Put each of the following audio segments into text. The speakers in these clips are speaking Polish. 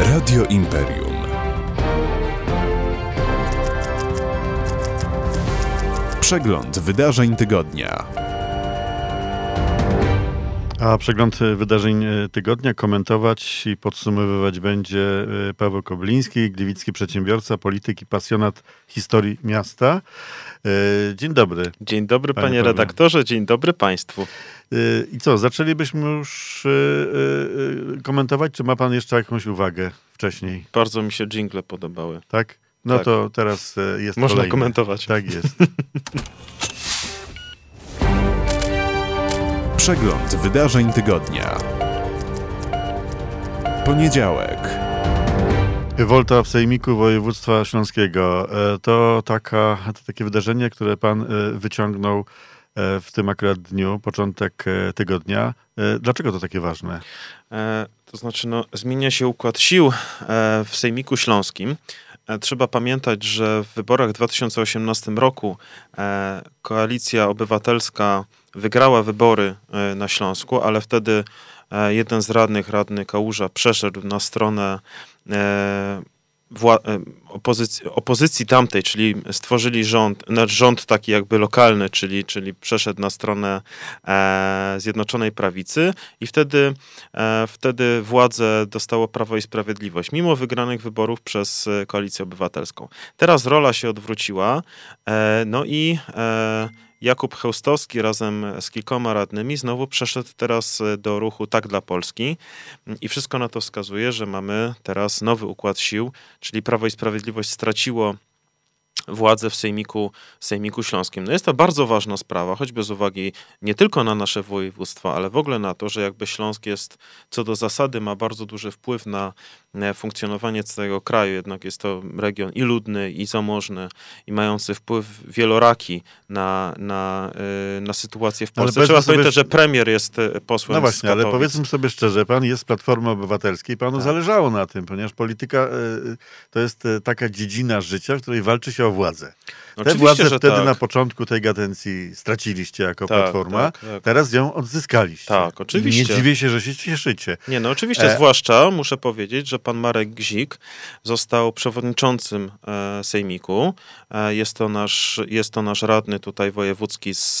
Radio Imperium. Przegląd wydarzeń tygodnia. A przegląd wydarzeń tygodnia komentować i podsumowywać będzie e, Paweł Kobliński, gliwicki przedsiębiorca, polityk i pasjonat historii miasta. E, dzień dobry. Dzień dobry panie, panie redaktorze, dzień dobry państwu. E, I co, zaczęlibyśmy już komentować, czy ma pan jeszcze jakąś uwagę wcześniej? Bardzo mi się jingle podobały. Tak? No tak. to teraz jest Można kolejny. komentować. Tak jest. Przegląd wydarzeń tygodnia. Poniedziałek. Wolta w Sejmiku Województwa Śląskiego. E, to, taka, to takie wydarzenie, które pan e, wyciągnął w tym akurat dniu, początek tygodnia. Dlaczego to takie ważne? To znaczy, no, zmienia się układ sił w Sejmiku Śląskim. Trzeba pamiętać, że w wyborach w 2018 roku koalicja obywatelska wygrała wybory e, na Śląsku, ale wtedy e, jeden z radnych, radny Kałuża, przeszedł na stronę e, opozycji, opozycji tamtej, czyli stworzyli rząd, znaczy rząd taki jakby lokalny, czyli, czyli przeszedł na stronę Zjednoczonej Prawicy i wtedy, wtedy władzę dostało Prawo i Sprawiedliwość, mimo wygranych wyborów przez Koalicję Obywatelską. Teraz rola się odwróciła, no i Jakub Chełstowski razem z kilkoma radnymi znowu przeszedł teraz e, do ruchu Tak dla Polski. I wszystko na to wskazuje, że mamy teraz nowy układ sił, czyli Prawo i Sprawiedliwość straciło władzę w Sejmiku, Sejmiku Śląskim. No jest to bardzo ważna sprawa, choćby z uwagi nie tylko na nasze województwa, ale w ogóle na to, że jakby Śląsk jest co do zasady ma bardzo duży wpływ na funkcjonowanie całego kraju. Jednak jest to region i ludny, i zamożny, i mający wpływ wieloraki na, na, y, na sytuację w Polsce. Trzeba sobie... pamiętać, że premier jest y, posłem No właśnie, ale powiedzmy sobie szczerze, pan jest z Platformy Obywatelskiej, panu tak. zależało na tym, ponieważ polityka y, to jest taka dziedzina życia, w której walczy się o władzę. Te władze wtedy tak. na początku tej kadencji straciliście jako tak, Platforma, tak, tak. teraz ją odzyskaliście. Tak, oczywiście. Nie dziwię się, że się cieszycie. Nie, no oczywiście, e... zwłaszcza muszę powiedzieć, że pan Marek Gzik został przewodniczącym e, Sejmiku. E, jest, to nasz, jest to nasz radny tutaj wojewódzki z,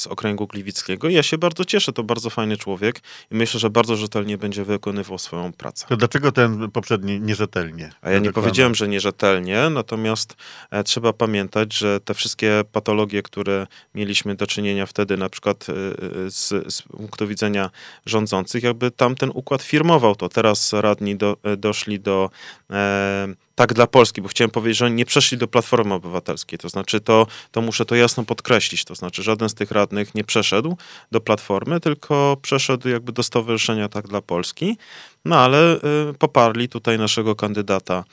z okręgu gliwickiego. Ja się bardzo cieszę, to bardzo fajny człowiek i myślę, że bardzo rzetelnie będzie wykonywał swoją pracę. To dlaczego ten poprzedni nierzetelnie? A ja nie powiedziałem, że nierzetelnie, natomiast e, trzeba pamiętać, że te wszystkie patologie, które mieliśmy do czynienia wtedy, na przykład y, y, z, z punktu widzenia rządzących, jakby tamten układ firmował to. Teraz radni do, doszli do e, tak dla Polski, bo chciałem powiedzieć, że oni nie przeszli do Platformy Obywatelskiej. To znaczy, to, to muszę to jasno podkreślić. To znaczy, żaden z tych radnych nie przeszedł do Platformy, tylko przeszedł jakby do Stowarzyszenia Tak dla Polski. No ale y, poparli tutaj naszego kandydata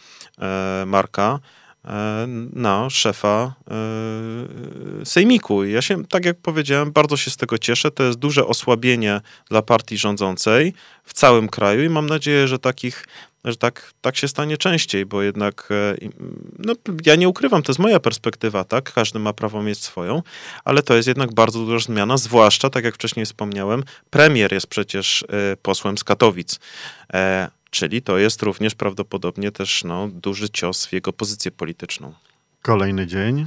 y, Marka. E, na szefa e, Sejmiku. Ja się, tak jak powiedziałem, bardzo się z tego cieszę. To jest duże osłabienie dla partii rządzącej w całym kraju i mam nadzieję, że takich że tak, tak się stanie częściej, bo jednak e, no, ja nie ukrywam, to jest moja perspektywa, tak? Każdy ma prawo mieć swoją, ale to jest jednak bardzo duża zmiana, zwłaszcza, tak jak wcześniej wspomniałem, premier jest przecież posłem z Katowic. Czyli to jest również prawdopodobnie też no, duży cios w jego pozycję polityczną. Kolejny dzień.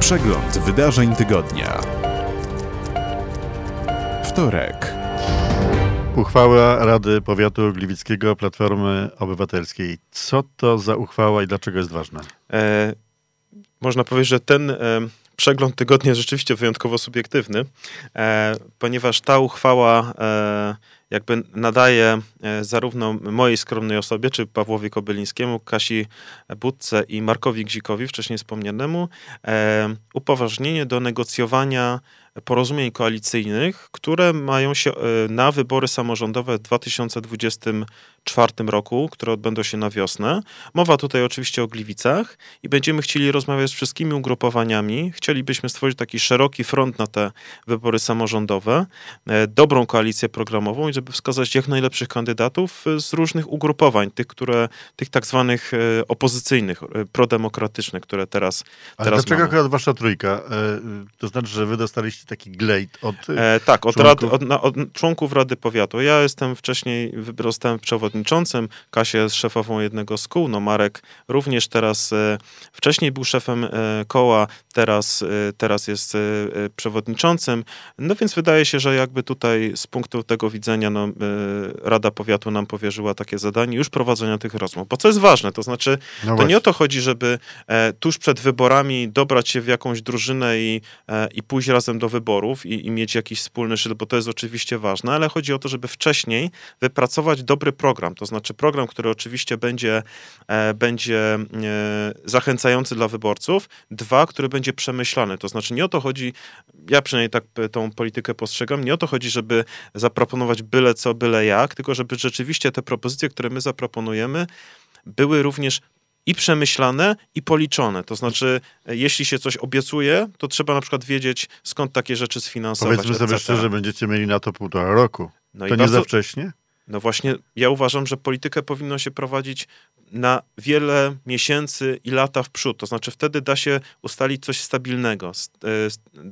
Przegląd wydarzeń tygodnia. Wtorek. Uchwała Rady Powiatu Gliwickiego Platformy Obywatelskiej. Co to za uchwała i dlaczego jest ważna? E, można powiedzieć, że ten e, przegląd tygodnia rzeczywiście wyjątkowo subiektywny, e, ponieważ ta uchwała e, jakby nadaje e, zarówno mojej skromnej osobie, czy Pawłowi Kobylińskiemu, Kasi Budce i Markowi Gzikowi, wcześniej wspomnianemu, upoważnienie do negocjowania porozumień koalicyjnych, które mają się e, na wybory samorządowe w 2024 roku, które odbędą się na wiosnę. Mowa tutaj oczywiście o Gliwicach i będziemy chcieli rozmawiać z wszystkimi ugrupowaniami. Chcielibyśmy stworzyć taki szeroki front na te wybory samorządowe, e, dobrą koalicję programową i żeby wskazać jak najlepszych kandydatów z różnych ugrupowań, tych, które, tych tak zwanych e, opozycyjnych, prodemokratycznych, które teraz, Ale teraz dlaczego mamy. akurat wasza trójka? To znaczy, że wy dostaliście jakiś taki glejt od e, Tak, od, członków? Rad, od, od, członków Rady Powiatu. Ja jestem wcześniej, zostałem przewodniczącym, Kasia jest szefową jednego z kół, no Marek również teraz, e, wcześniej był szefem e, koła, teraz, e, teraz jest e, przewodniczącym, no więc wydaje się, że jakby tutaj z punktu tego widzenia no, Rada Powiatu nam powierzyła takie zadanie już prowadzenia tych rozmów, bo co jest ważne, to znaczy, no to właśnie. nie o to chodzi, żeby tuż przed wyborami dobrać się w jakąś drużynę i, i pójść razem do wyborów i, i mieć jakiś wspólny szyld, bo to jest oczywiście ważne, ale chodzi o to, żeby wcześniej wypracować dobry program, to znaczy program, który oczywiście będzie, e, będzie e, zachęcający dla wyborców, dwa, który będzie przemyślany, to znaczy nie o to chodzi, ja przynajmniej tak tą politykę postrzegam, nie o to chodzi, żeby zaproponować byle co, byle jak, tylko żeby rzeczywiście te propozycje, które my zaproponujemy, były również i przemyślane, i policzone. To znaczy, jeśli się coś obiecuje, to trzeba na przykład wiedzieć, skąd takie rzeczy sfinansować. Powiedzmy sobie szczerze, będziecie mieli na to półtora roku. No to nie bardzo, za wcześnie? No właśnie, ja uważam, że politykę powinno się prowadzić na wiele miesięcy i lata w przód. To znaczy wtedy da się ustalić coś stabilnego, e,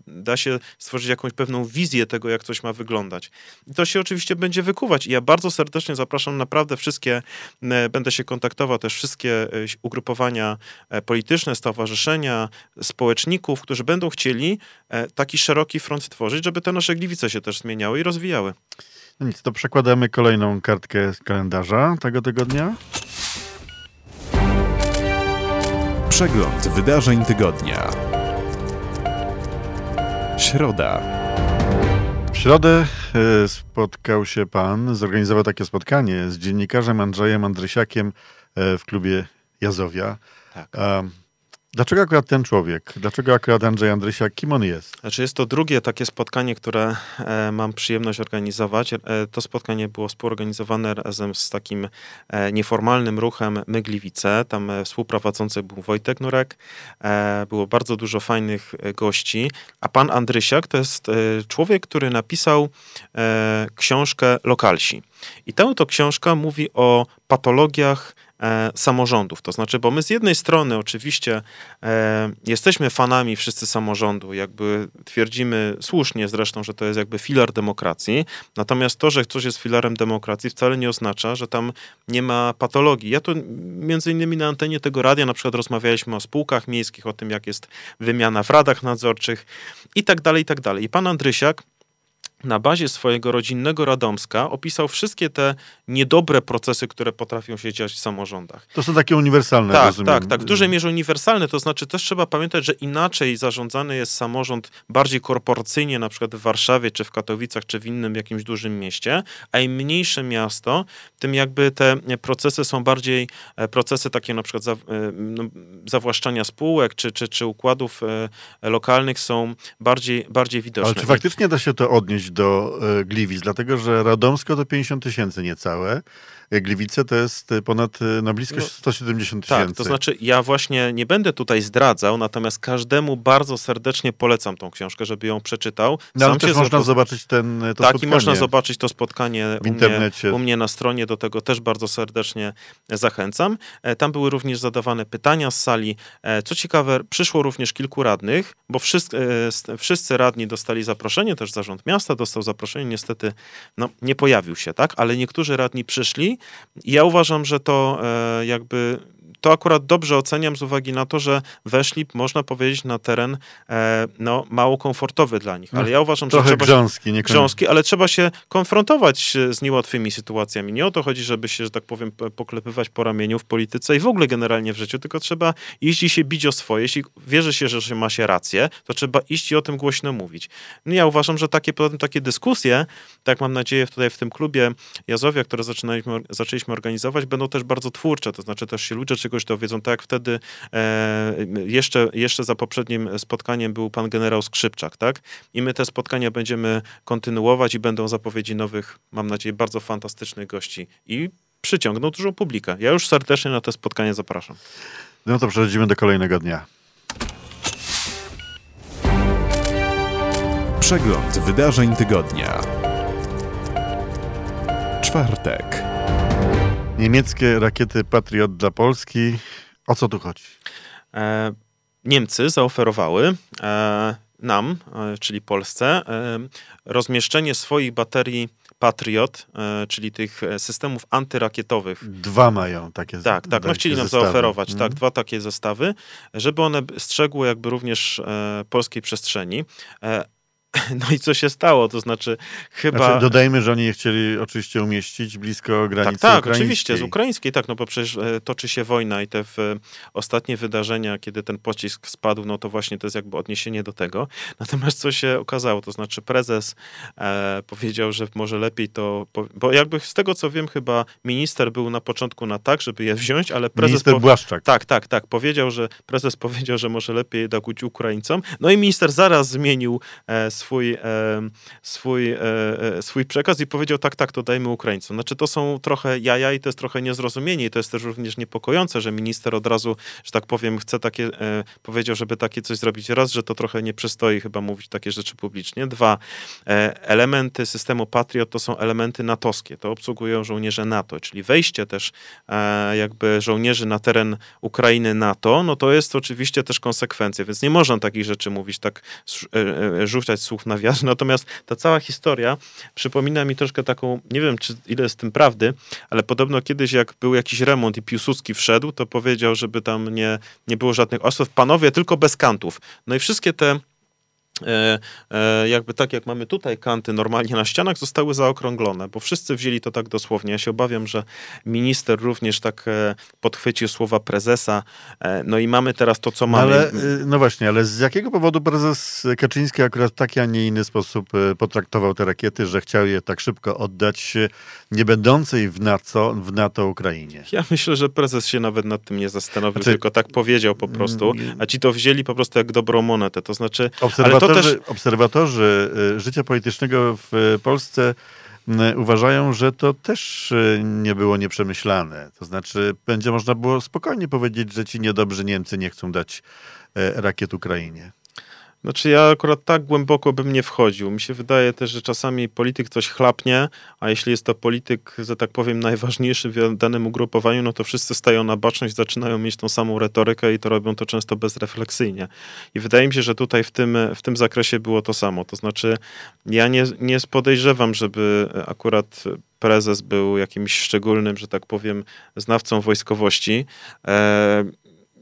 da się stworzyć jakąś pewną wizję tego, jak coś ma wyglądać. I to się oczywiście będzie wykuwać. I ja bardzo serdecznie zapraszam naprawdę wszystkie, e, będę się kontaktował też wszystkie e, ugrupowania polityczne, stowarzyszenia, społeczników, którzy będą chcieli taki szeroki front tworzyć, żeby te nasze gliwice się też zmieniały i rozwijały. No nic, to przekładamy kolejną kartkę z kalendarza tego tygodnia. Przegląd wydarzeń tygodnia. Środa. W środę e, spotkał się pan, zorganizował takie spotkanie z dziennikarzem Andrzejem Andrysiakiem e, w klubie Jazowia. Tak. Dlaczego akurat ten człowiek? Dlaczego akurat Andrzej Andrysiak? Kim on jest? Znaczy jest to drugie takie spotkanie, które e, mam przyjemność organizować. E, to spotkanie było współorganizowane razem z takim e, nieformalnym ruchem Mygliwice. Tam współprowadzący był Wojtek Nurek. Było bardzo dużo fajnych gości. A pan Andrysiak to jest człowiek, który napisał książkę Lokalsi. I tę to książka mówi o patologiach samorządów. To znaczy, bo my z jednej strony oczywiście e, jesteśmy fanami wszyscy samorządu, jakby twierdzimy słusznie zresztą, że to jest jakby filar demokracji, natomiast to, że coś jest filarem demokracji wcale nie oznacza, że tam nie ma patologii. Ja tu między innymi na antenie tego radia na przykład rozmawialiśmy o spółkach miejskich, o tym jak jest wymiana w radach nadzorczych i tak dalej, i tak dalej. I pan Andrysiak na bazie swojego rodzinnego Radomska opisał wszystkie te niedobre procesy, które potrafią się dziać w samorządach. To są takie uniwersalne, tak, rozumiem. Tak, tak, w dużej mierze uniwersalne, to znaczy też trzeba pamiętać, że inaczej zarządzany jest samorząd bardziej korporacyjnie, na przykład w Warszawie, czy w Katowicach, czy w innym jakimś dużym mieście, a im mniejsze miasto, tym jakby te procesy są bardziej, e, procesy takie na przykład za, e, no, zawłaszczania spółek, czy, czy, czy układów e, lokalnych są bardziej, bardziej widoczne. Ale czy faktycznie da się to odnieść do e, Gliwic, dlatego że Radomsko to 50 tysięcy niecałe, Gliwice to jest e, ponad, e, no blisko no, 170 tysięcy. Tak, to znaczy ja właśnie nie będę tutaj zdradzał, natomiast każdemu bardzo serdecznie polecam tą książkę, żeby ją przeczytał. No, ale też można zobaczyć ten, to tak, spotkanie. i można zobaczyć to spotkanie w internecie. Mnie, u mnie na stronie, do tego też bardzo serdecznie zachęcam. Tam były również zadawane pytania z sali. Co ciekawe, przyszło również kilku radnych, bo wszyscy, wszyscy radni dostali zaproszenie, też zarząd miasta dostał zaproszenie, niestety no, nie pojawił się, tak? Ale niektórzy radni przyszli ja uważam, że to e, jakby to akurat dobrze oceniam z uwagi na to, że weszli, można powiedzieć, na teren e, no, mało komfortowy dla nich. Ale ja uważam, Trochę że trzeba grząski, nie grząski, ale trzeba się konfrontować z niełatwymi sytuacjami. Nie o to chodzi, żeby się, że tak powiem, poklepywać po ramieniu w polityce i w ogóle generalnie w życiu, tylko trzeba iść i się bić o swoje. Jeśli wierzy się, że ma się rację, to trzeba iść i o tym głośno mówić. No ja uważam, że takie, takie dyskusje, tak mam nadzieję tutaj w tym klubie Jazowia, które zaczynaliśmy, zaczęliśmy organizować, będą też bardzo twórcze, to znaczy też się ludzie czegoś dowiedzą, tak jak wtedy e, jeszcze, jeszcze za poprzednim spotkaniem był pan generał Skrzypczak, tak? I my te spotkania będziemy kontynuować i będą zapowiedzi nowych, mam nadzieję, bardzo fantastycznych gości i przyciągną dużą publikę. Ja już serdecznie na te spotkanie zapraszam. No to przechodzimy do kolejnego dnia. Przegląd wydarzeń tygodnia. Czwartek. Niemieckie rakiety Patriot dla Polski. O co tu chodzi? E, Niemcy zaoferowały e, nam, czyli Polsce, rozmieszczenie swoich baterii Patriot, czyli tych systemów antyrakietowych. Dwa mają takie Tak, tak, no chcieli nam zestawy. zaoferować, tak, mhm. dwa takie zestawy, żeby one strzegły jakby również polskiej przestrzeni. No i co się stało? To znaczy chyba... Znaczy, dodajmy, że oni je chcieli oczywiście umieścić blisko granicy Tak, tak, ukraińskiej. oczywiście, z ukraińskiej, tak, no bo przecież e, toczy się wojna i te w, ostatnie wydarzenia, kiedy ten pocisk spadł, no to właśnie to jest jakby odniesienie do tego. Natomiast co się okazało, to znaczy prezes e, powiedział, że może lepiej to, bo jakby z tego co wiem, chyba minister był na początku na tak, żeby je wziąć, ale prezes... Minister po... Błaszczak. Tak, tak, tak, powiedział, że prezes powiedział, że może lepiej dać Ukraińcom, no i minister zaraz zmienił e, swój, swój, e, e, swój przekaz i powiedział, tak, tak, to dajmy Ukraińcom. Znaczy to są trochę jaja i to jest trochę niezrozumienie i to jest też również niepokojące, że minister od razu, że tak powiem, chce takie, e, powiedział, żeby takie coś zrobić. Raz, że to trochę nie przystoi chyba mówić takie rzeczy publicznie. Dwa, elementy systemu Patriot to są elementy natowskie. To obsługują żołnierze NATO, czyli wejście też jakby żołnierzy na teren Ukrainy NATO, no to jest oczywiście też konsekwencja, więc nie można takich rzeczy mówić, tak rzucać słów na wiatr. Natomiast ta cała historia przypomina mi troszkę taką, nie wiem czy ile jest tym prawdy, ale podobno kiedyś jak był jakiś remont i Piłsudski wszedł, to powiedział, żeby tam nie, nie było żadnych osób, panowie, tylko bez kantów. No i wszystkie te jakby tak jak mamy tutaj kanty normalnie na ścianach, zostały zaokrąglone, bo wszyscy wzięli to tak dosłownie. Ja się obawiam, że minister również tak e, podchwycił słowa prezesa. No i mamy teraz to, co no mamy. Ale, no właśnie, ale z jakiego powodu prezes Kaczyński akurat w taki, a nie inny sposób potraktował te rakiety, że chciał je tak szybko oddać nie będącej w NATO, w NATO Ukrainie? Ja myślę, że prezes się nawet nad tym nie zastanowił, znaczy, tylko tak powiedział po prostu, a ci to wzięli po prostu jak dobrą monetę. To znaczy, ale to obserwatorzy, też... obserwatorzy y, życia politycznego w Polsce y, uważają, że to też y, nie było nieprzemyślane. To znaczy, będzie można było spokojnie powiedzieć, że ci niedobrzy Niemcy nie chcą dać rakiet Ukrainie. Znaczy ja akurat tak głęboko bym nie wchodził. Mi się wydaje też, że czasami polityk coś chlapnie, a jeśli jest to polityk, że tak powiem, najważniejszy w danym ugrupowaniu, no to wszyscy stają na baczność, zaczynają mieć tą samą retorykę i to robią to często bezrefleksyjnie. I wydaje mi się, że tutaj w tym, w tym zakresie było to samo. To znaczy ja nie, nie podejrzewam, żeby akurat prezes był jakimś szczególnym, że tak powiem, znawcą wojskowości. E,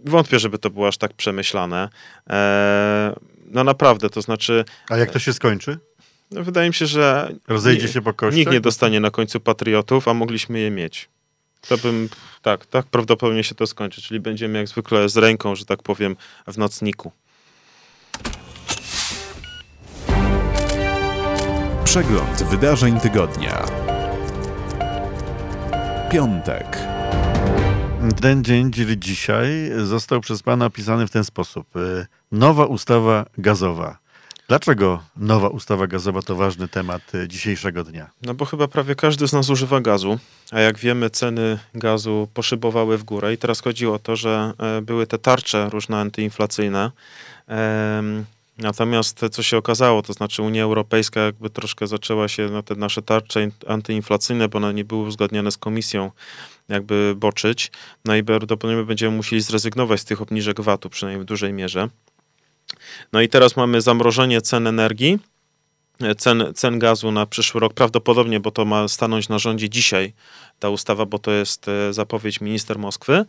wątpię, żeby to było aż tak przemyślane. E, no naprawdę, to znaczy... A jak to się skończy? No, wydaje mi się, że... Rozejdzie się po kościach? Nikt nie dostanie na końcu patriotów, a mogliśmy je mieć. To bym... Tak, tak prawdopodobnie się to skończy, czyli będziemy jak zwykle z ręką, że tak powiem, w nocniku. Przegląd wydarzeń tygodnia. Piątek. Ten dzień, dzisiaj, został przez Pana opisany w ten sposób. Y, nowa ustawa gazowa. Dlaczego nowa ustawa gazowa to ważny temat y, dzisiejszego dnia? No bo chyba prawie każdy z nas używa gazu, a jak wiemy ceny gazu poszybowały w górę i teraz chodzi o to, że e, były te tarcze różne antyinflacyjne. Natomiast co się okazało, to znaczy Unia Europejska jakby troszkę zaczęła się na te nasze tarcze antyinflacyjne, bo one nie były uzgadniane z komisją, jakby boczyć. No i prawdopodobnie będziemy musieli zrezygnować z tych obniżek VAT-u, przynajmniej w dużej mierze. No i teraz mamy zamrożenie cen energii, cen, cen gazu na przyszły rok, prawdopodobnie, bo to ma stanąć na rządzie dzisiaj ta ustawa, bo to jest e, zapowiedź minister Moskwy.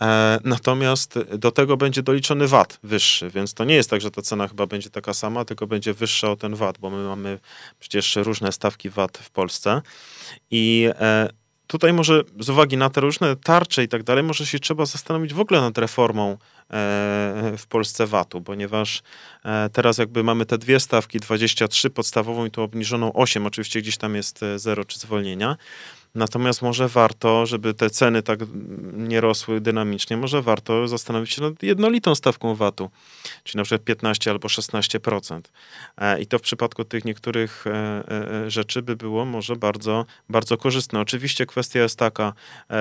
E, natomiast do tego będzie doliczony VAT wyższy, więc to nie jest tak, że ta cena chyba będzie taka sama, tylko będzie wyższa o ten VAT, bo my mamy przecież różne stawki VAT w Polsce. I e, tutaj może z uwagi na te różne tarcze i tak dalej, może się trzeba zastanowić w ogóle nad reformą w Polsce VAT-u, ponieważ teraz jakby mamy te dwie stawki, 23 podstawową i tu obniżoną 8, oczywiście gdzieś tam jest 0 czy zwolnienia, Natomiast może warto, żeby te ceny tak nie rosły dynamicznie, może warto zastanowić się nad jednolitą stawką VAT-u, czyli na przykład 15 albo 16%. E, I to w przypadku tych niektórych e, e, rzeczy by było może bardzo, bardzo korzystne. Oczywiście kwestia jest taka,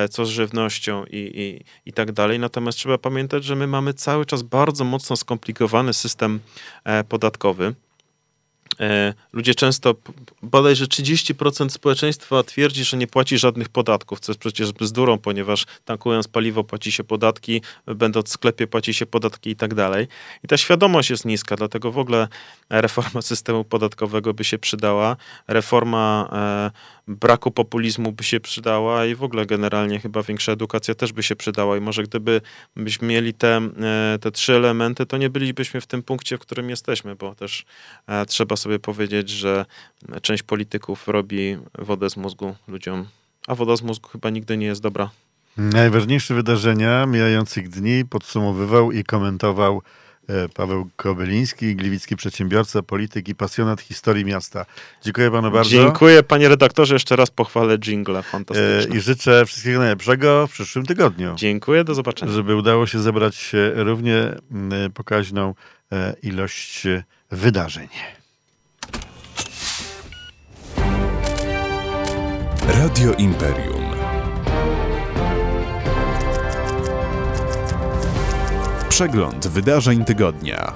co z żywnością i, i, i tak dalej, natomiast trzeba pamiętać, że my mamy cały czas bardzo mocno skomplikowany system podatkowy. E, ludzie często, bodajże 30% społeczeństwa twierdzi, że nie płaci żadnych podatków, co jest przecież bzdurą, ponieważ tankując paliwo płaci się podatki, będąc w sklepie płaci się podatki i tak dalej. I ta świadomość jest niska, dlatego w ogóle reforma systemu podatkowego by się przydała, reforma e, braku populizmu by się przydała i w ogóle generalnie chyba większa edukacja też by się przydała i może gdyby byśmy mieli te, e, te trzy elementy, to nie bylibyśmy w tym punkcie, w którym jesteśmy, bo też e, trzeba sobie powiedzieć, że część polityków robi wodę z mózgu ludziom, a woda z mózgu chyba nigdy nie jest dobra. Najważniejsze wydarzenia mijających dni podsumowywał i komentował E, Paweł Kobyliński, gliwicki przedsiębiorca, polityk i pasjonat historii miasta. Dziękuję panu bardzo. Dziękuję panie redaktorze, jeszcze raz pochwalę jingle, fantastycznie. I życzę wszystkiego najlepszego w przyszłym tygodniu. Dziękuję, do zobaczenia. Żeby udało się zebrać równie pokaźną e, ilość wydarzeń. Radio Imperium. Przegląd wydarzeń tygodnia.